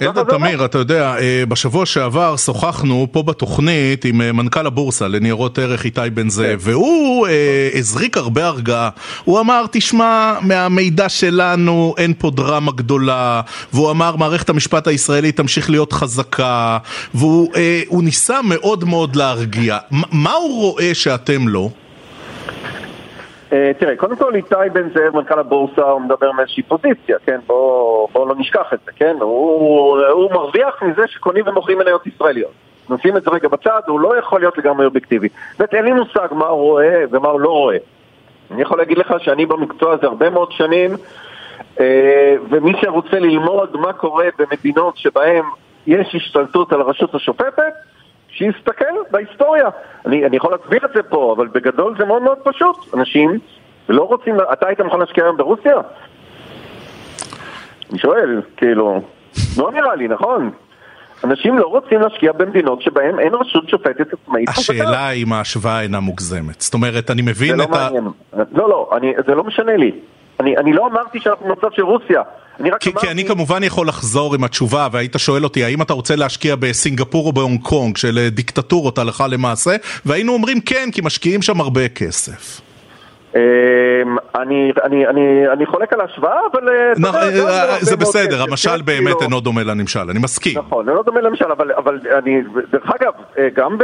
אלדד תמיר, אתה יודע, אה, בשבוע שעבר שוחחנו פה בתוכנית עם אה, מנכ"ל הבורסה לניירות ערך איתי בן זאב, כן. והוא אה, הזריק הרבה הרגעה. הוא אמר, תשמע, מהמידע שלנו אין פה דרמה גדולה, והוא אמר, מערכת המשפט הישראלית תמשיך להיות חזקה, והוא ניסה מאוד מאוד להרגיע. מה הוא רואה שאתם לא? אה, תראה, קודם כל איתי בן זאב, מנכ"ל הבורסה, הוא מדבר מאיזושהי פוזיציה, כן? בואו בוא לא נשכח את זה, כן? הוא, הוא מרוויח מזה שקונים ומוכרים מניות ישראליות. נשים את זה רגע בצד, הוא לא יכול להיות לגמרי אובייקטיבי. זאת אין לי מושג מה הוא רואה ומה הוא לא רואה. אני יכול להגיד לך שאני במקצוע הזה הרבה מאוד שנים, אה, ומי שרוצה ללמוד מה קורה במדינות שבהן יש השתלטות על הרשות השופטת, שיסתכל בהיסטוריה. אני, אני יכול להסביר את זה פה, אבל בגדול זה מאוד מאוד פשוט. אנשים לא רוצים... אתה היית מוכן להשקיע היום ברוסיה? אני שואל, כאילו, לא נראה לי, נכון? אנשים לא רוצים להשקיע במדינות שבהן אין רשות שופטת עצמאית. השאלה אם ההשוואה אינה מוגזמת. זאת אומרת, אני מבין את ה... זה לא מעניין. לא, לא, אני, זה לא משנה לי. אני, אני לא אמרתי שאנחנו במצב של רוסיה. אני רק כי, אמרתי... כי אני כמובן יכול לחזור עם התשובה, והיית שואל אותי, האם אתה רוצה להשקיע בסינגפור או בהונג קונג, של אה, דיקטטורות הלכה למעשה, והיינו אומרים כן, כי משקיעים שם הרבה כסף. אמ, אני, אני, אני, אני חולק על ההשוואה, אבל... אה, זה בסדר, המשל כן, באמת כאילו- אינו דומה לנמשל, אני מסכים. נכון, אינו דומה לנמשל, אבל אני, דרך אגב, אה, גם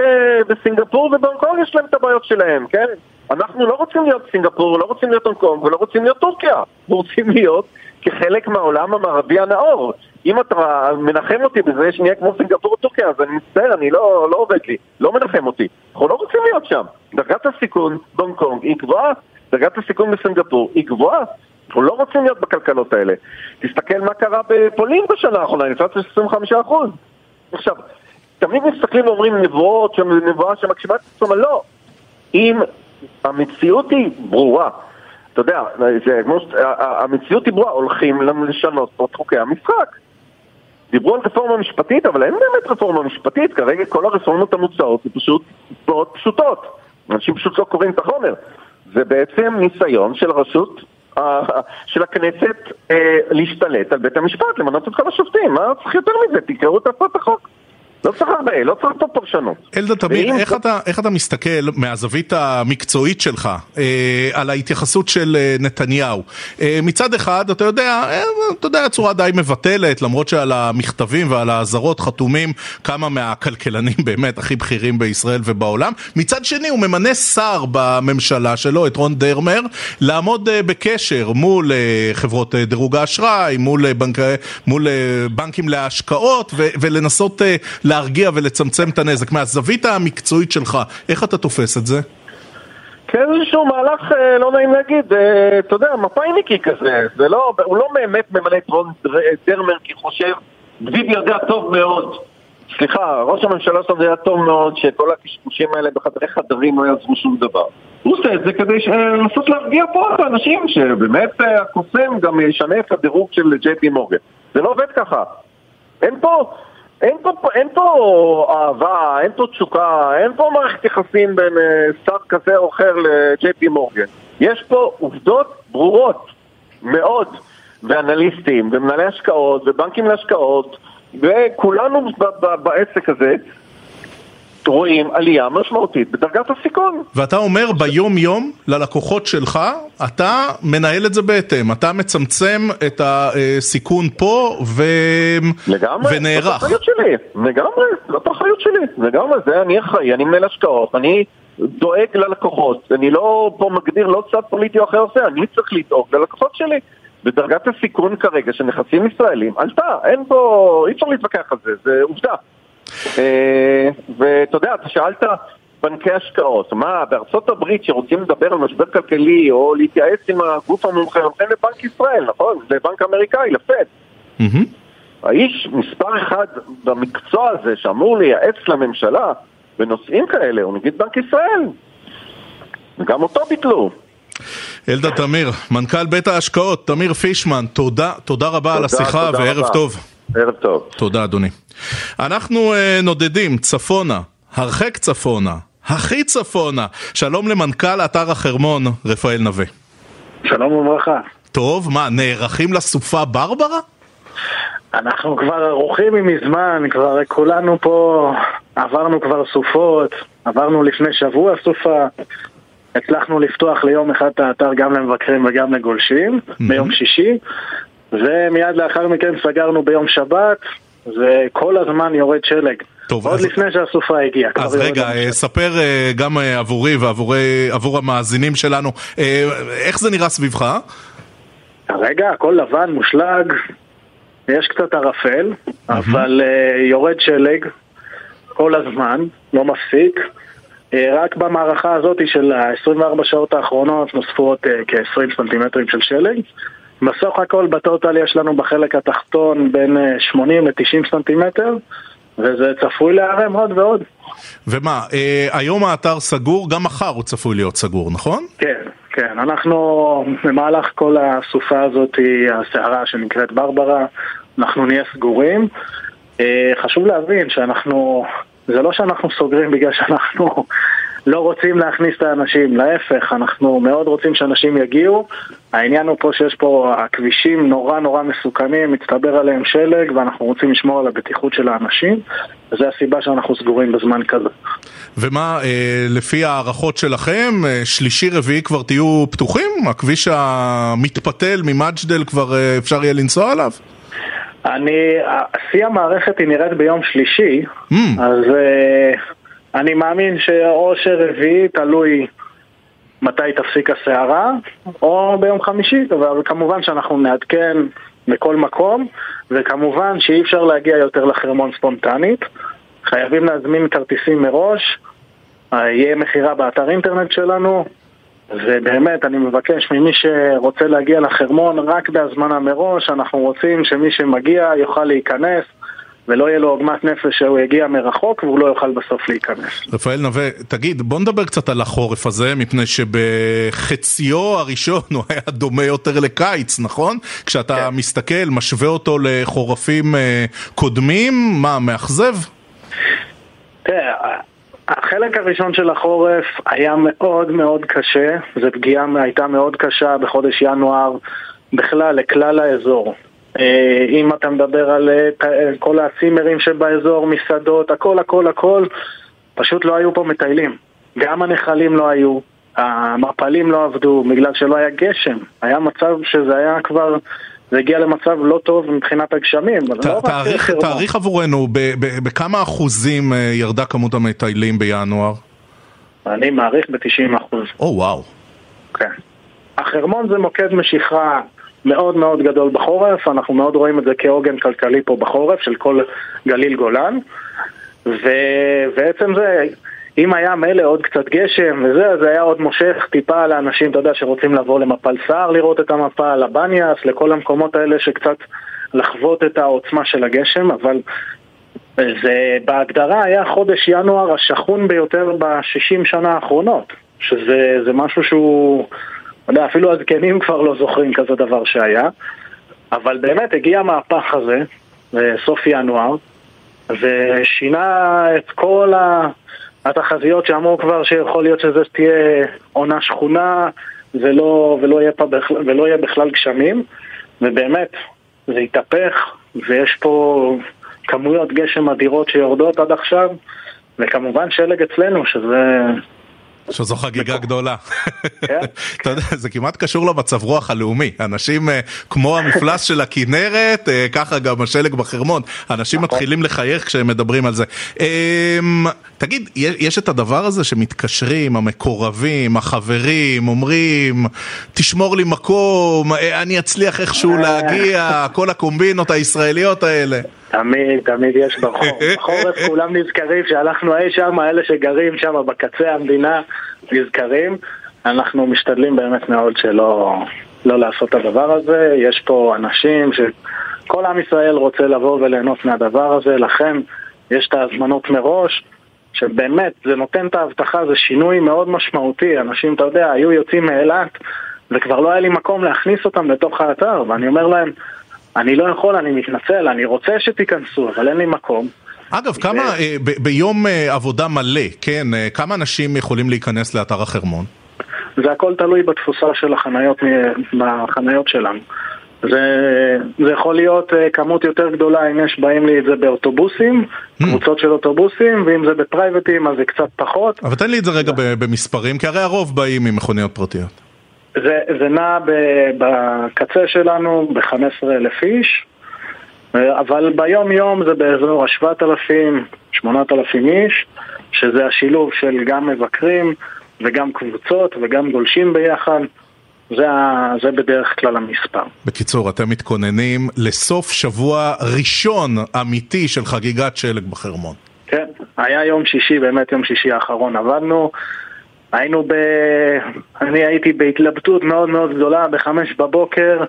בסינגפור ובהונג קונג יש להם את הבעיות שלהם, כן? אנחנו לא רוצים להיות סינגפור, לא רוצים להיות הונג קונג ולא רוצים להיות טורקיה, אנחנו רוצים להיות כחלק מהעולם המערבי הנאור. אם אתה מנחם אותי בזה שנהיה כמו סינגפור וטורקיה, אז אני מצטער, אני לא, לא עובד לי, לא מנחם אותי. אנחנו לא רוצים להיות שם. דרגת הסיכון בהונג קונג היא גבוהה, דרגת הסיכון בסינגפור היא גבוהה. אנחנו לא רוצים להיות בכלכלות האלה. תסתכל מה קרה בפולין בשנה האחרונה, אינפלציה של 25%. עכשיו, תמיד מסתכלים ואומרים נבואות, נבואה שמגשימה את עצמה, לא. אם המציאות היא ברורה, אתה יודע, זה, כמו, המציאות היא ברורה, הולכים לשנות פה את חוקי המשחק. דיברו על רפורמה משפטית, אבל אין באמת רפורמה משפטית, כרגע כל הרפורמות המוצעות זה פשוט מאוד פשוטות. אנשים פשוט לא קוראים את החומר. זה בעצם ניסיון של רשות, של הכנסת אה, להשתלט על בית המשפט, למנות את כל השופטים. מה צריך יותר מזה? תקראו את הצעת החוק. לא צריך הרבה, לא צריך פה פרשנות. אלדד תמיר, איך, אתה, איך אתה מסתכל מהזווית המקצועית שלך אה, על ההתייחסות של אה, נתניהו? אה, מצד אחד, אתה יודע, אה, אתה יודע, צורה די מבטלת, למרות שעל המכתבים ועל האזהרות חתומים כמה מהכלכלנים באמת הכי בכירים בישראל ובעולם. מצד שני, הוא ממנה שר בממשלה שלו, את רון דרמר, לעמוד אה, בקשר מול אה, חברות אה, דירוג האשראי, מול, אה, בנק, מול אה, בנקים להשקעות, ו, ולנסות... אה, להרגיע ולצמצם את הנזק. מהזווית המקצועית שלך, איך אתה תופס את זה? כן, איזשהו מהלך, אה, לא נעים להגיד, אה, אתה יודע, מפאיניקי כזה, זה לא, הוא לא באמת ממלא את רון דרמר כי חושב, ביבי יודע טוב מאוד, סליחה, ראש הממשלה שלנו יודע טוב מאוד שכל הקשקושים האלה בחדרי חדרים לא יעזרו שום דבר. הוא עושה את זה כדי לנסות להרגיע פה את האנשים, שבאמת אה, הקוסם גם ישנה את הדירוג של ג'יי פי מורגן. זה לא עובד ככה. אין פה, אין פה, אין פה אהבה, אין פה תשוקה, אין פה מערכת יחסים בין שר כזה או אחר לג'יי פי מורגן. יש פה עובדות ברורות מאוד, ואנליסטים, ומנהלי השקעות, ובנקים להשקעות, וכולנו בעסק הזה רואים עלייה משמעותית בדרגת הסיכון. ואתה אומר ביום יום ללקוחות שלך, אתה מנהל את זה בהתאם, אתה מצמצם את הסיכון פה ו... לגמרי, ונערך. זאת אחריות שלי, לגמרי, זאת אחריות שלי, לגמרי, זה אני אחראי, אני מנהל השקעות, אני דואג ללקוחות, אני לא פה מגדיר לא צד פוליטי או אחר עושה, אני צריך לדאוג ללקוחות שלי. ודרגת הסיכון כרגע של נכסים ישראלים עלתה, אין פה, אי אפשר להתווכח על זה, זה עובדה. ואתה יודע, אתה שאלת בנקי השקעות, מה, בארצות הברית שרוצים לדבר על משבר כלכלי או להתייעץ עם הגוף המומחה, הולכים לבנק ישראל, נכון? לבנק אמריקאי, לפד. האיש מספר אחד במקצוע הזה שאמור לייעץ לממשלה בנושאים כאלה הוא נגיד בנק ישראל. וגם אותו ביטלו. אלדד תמיר, מנכ"ל בית ההשקעות, תמיר פישמן, תודה, תודה רבה תודה, על השיחה וערב רבה. טוב. ערב טוב. תודה אדוני. אנחנו uh, נודדים צפונה, הרחק צפונה, הכי צפונה. שלום למנכ"ל אתר החרמון, רפאל נווה. שלום וברכה. טוב, מה, נערכים לסופה ברברה? אנחנו כבר ערוכים מזמן, כבר כולנו פה עברנו כבר סופות, עברנו לפני שבוע סופה, הצלחנו לפתוח ליום אחד את האתר גם למבקרים וגם לגולשים, ביום שישי, ומיד לאחר מכן סגרנו ביום שבת, וכל הזמן יורד שלג. טוב, עוד אז- לפני שהסופה הגיעה. אז רגע, אה. ספר אה, גם אה, עבורי ועבור המאזינים שלנו, אה, איך זה נראה סביבך? כרגע הכל לבן, מושלג, יש קצת ערפל, אבל יורד שלג כל הזמן, לא מפסיק. רק במערכה הזאת של ה-24 שעות האחרונות נוספו עוד uh, כ-20 סנטימטרים של שלג. בסך הכל בטוטל יש לנו בחלק התחתון בין uh, 80 ל-90 סנטימטר, וזה צפוי להיערם עוד ועוד. ומה, אה, היום האתר סגור, גם מחר הוא צפוי להיות סגור, נכון? כן, כן, אנחנו במהלך כל הסופה הזאת, הסערה שנקראת ברברה, אנחנו נהיה סגורים. אה, חשוב להבין שאנחנו, זה לא שאנחנו סוגרים בגלל שאנחנו לא רוצים להכניס את האנשים, להפך, אנחנו מאוד רוצים שאנשים יגיעו. העניין הוא פה שיש פה, הכבישים נורא נורא מסוכנים, מצטבר עליהם שלג ואנחנו רוצים לשמור על הבטיחות של האנשים, וזו הסיבה שאנחנו סגורים בזמן כזה. ומה, אה, לפי ההערכות שלכם, אה, שלישי רביעי כבר תהיו פתוחים? הכביש המתפתל ממג'דל כבר אה, אפשר יהיה לנסוע עליו? אני, שיא המערכת היא נראית ביום שלישי, Mm. אז uh, אני מאמין שאו שרביעי, תלוי מתי תפסיק הסערה, או ביום חמישי, אבל כמובן שאנחנו נעדכן בכל מקום, וכמובן שאי אפשר להגיע יותר לחרמון ספונטנית, חייבים להזמין כרטיסים מראש, יהיה מכירה באתר אינטרנט שלנו, ובאמת, אני מבקש ממי שרוצה להגיע לחרמון רק בהזמנה מראש, אנחנו רוצים שמי שמגיע יוכל להיכנס ולא יהיה לו עוגמת נפש שהוא יגיע מרחוק והוא לא יוכל בסוף להיכנס. רפאל נווה, תגיד, בוא נדבר קצת על החורף הזה, מפני שבחציו הראשון הוא היה דומה יותר לקיץ, נכון? כשאתה כן. מסתכל, משווה אותו לחורפים אה, קודמים, מה, מאכזב? תראה, החלק הראשון של החורף היה מאוד מאוד קשה, זו פגיעה הייתה מאוד קשה בחודש ינואר בכלל לכלל האזור. אה, אם אתה מדבר על אה, אה, כל הצימרים שבאזור, מסעדות, הכל הכל הכל, פשוט לא היו פה מטיילים. גם הנחלים לא היו, המפלים לא עבדו בגלל שלא היה גשם. היה מצב שזה היה כבר, זה הגיע למצב לא טוב מבחינת הגשמים. ת- לא חרמון. תעריך עבורנו, ב- ב- בכמה אחוזים ירדה כמות המטיילים בינואר? אני מעריך ב-90%. או וואו. כן. החרמון זה מוקד משיכה מאוד מאוד גדול בחורף, אנחנו מאוד רואים את זה כעוגן כלכלי פה בחורף של כל גליל גולן ובעצם זה, אם היה מילא עוד קצת גשם וזה, אז היה עוד מושך טיפה לאנשים, אתה יודע, שרוצים לבוא למפל סער לראות את המפה, לבניאס, לכל המקומות האלה שקצת לחוות את העוצמה של הגשם, אבל זה בהגדרה היה חודש ינואר השחון ביותר ב-60 שנה האחרונות, שזה זה משהו שהוא, יודע, אפילו הזקנים כבר לא זוכרים כזה דבר שהיה, אבל באמת הגיע המהפך הזה, בסוף ינואר, ושינה את כל ה... התחזיות שאמרו כבר שיכול להיות שזה תהיה עונה שכונה ולא, ולא, יהיה, בכלל, ולא יהיה בכלל גשמים, ובאמת, זה התהפך, ויש פה כמויות גשם אדירות שיורדות עד עכשיו, וכמובן שלג אצלנו, שזה... שזו חגיגה גדולה. כן. אתה יודע, זה כמעט קשור למצב רוח הלאומי. אנשים אה, כמו המפלס של הכנרת, אה, ככה גם השלג בחרמון. אנשים מתחילים לחייך כשהם מדברים על זה. אמ, תגיד, יש יש את הדבר הזה שמתקשרים, המקורבים, החברים, אומרים, תשמור לי מקום, אה, אני אצליח איכשהו להגיע, כל הקומבינות הישראליות האלה. תמיד, תמיד יש ברחוב. בחורף כולם נזכרים שהלכנו אי שם, אלה שגרים שם בקצה המדינה נזכרים. אנחנו משתדלים באמת מאוד שלא לא לעשות את הדבר הזה. יש פה אנשים שכל עם ישראל רוצה לבוא וליהנות מהדבר הזה, לכן יש את ההזמנות מראש. שבאמת זה נותן את ההבטחה, זה שינוי מאוד משמעותי. אנשים, אתה יודע, היו יוצאים מאילת וכבר לא היה לי מקום להכניס אותם לתוך האתר, ואני אומר להם, אני לא יכול, אני מתנצל, אני רוצה שתיכנסו, אבל אין לי מקום. אגב, כמה, אה, ב- ביום אה, עבודה מלא, כן, אה, כמה אנשים יכולים להיכנס לאתר החרמון? זה הכל תלוי בתפוסה של החניות, בחניות שלנו. זה, זה יכול להיות אה, כמות יותר גדולה אם יש באים לי את זה באוטובוסים, mm. קבוצות של אוטובוסים, ואם זה בפרייבטים אז זה קצת פחות. אבל תן לי את זה רגע במספרים, כי הרי הרוב באים ממכוניות פרטיות. זה, זה נע בקצה שלנו ב-15 אלף איש, אבל ביום יום זה באזור ה-7,000, 8,000 איש, שזה השילוב של גם מבקרים וגם קבוצות וגם גולשים ביחד. זה. זה בדרך כלל המספר. בקיצור, אתם מתכוננים לסוף שבוע ראשון אמיתי של חגיגת שלג בחרמון. כן, היה יום שישי, באמת יום שישי האחרון עבדנו. היינו ב... אני הייתי בהתלבטות מאוד מאוד גדולה, בחמש בבוקר,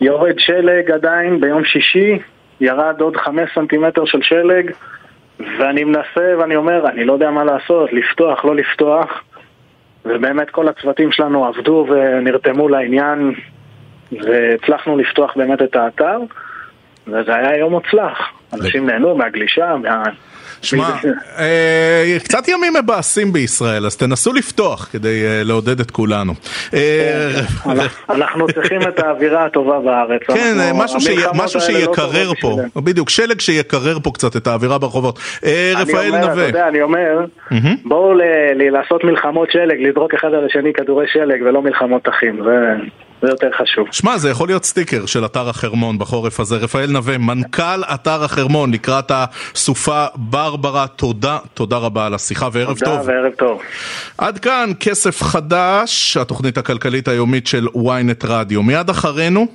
יורד שלג עדיין ביום שישי, ירד עוד חמש סנטימטר של שלג, ואני מנסה ואני אומר, אני לא יודע מה לעשות, לפתוח, לא לפתוח. ובאמת כל הצוותים שלנו עבדו ונרתמו לעניין והצלחנו לפתוח באמת את האתר וזה היה יום מוצלח. אנשים נהנו מהגלישה, מה... שמע, אה, קצת ימים מבאסים בישראל, אז תנסו לפתוח כדי אה, לעודד את כולנו. אה, אנחנו צריכים את האווירה הטובה בארץ. כן, משהו שיקרר פה, בדיוק, שלג שיקרר פה קצת את האווירה ברחובות. רפאל נווה. אני אומר, בואו לעשות מלחמות שלג, לזרוק אחד על השני כדורי שלג ולא מלחמות אחים. זה יותר חשוב. שמע, זה יכול להיות סטיקר של אתר החרמון בחורף הזה. רפאל נווה, מנכ"ל אתר החרמון לקראת הסופה ברברה, תודה, תודה רבה על השיחה וערב תודה טוב. תודה וערב טוב. עד כאן כסף חדש, התוכנית הכלכלית היומית של ynet רדיו. מיד אחרינו,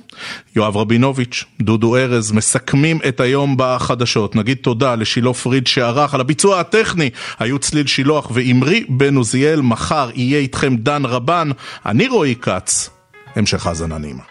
יואב רבינוביץ', דודו ארז, מסכמים את היום בחדשות. נגיד תודה לשילה פריד שערך על הביצוע הטכני. היו צליל שילוח ואמרי בן עוזיאל, מחר יהיה איתכם דן רבן. אני רועי כץ. המשך האזנה נעימה.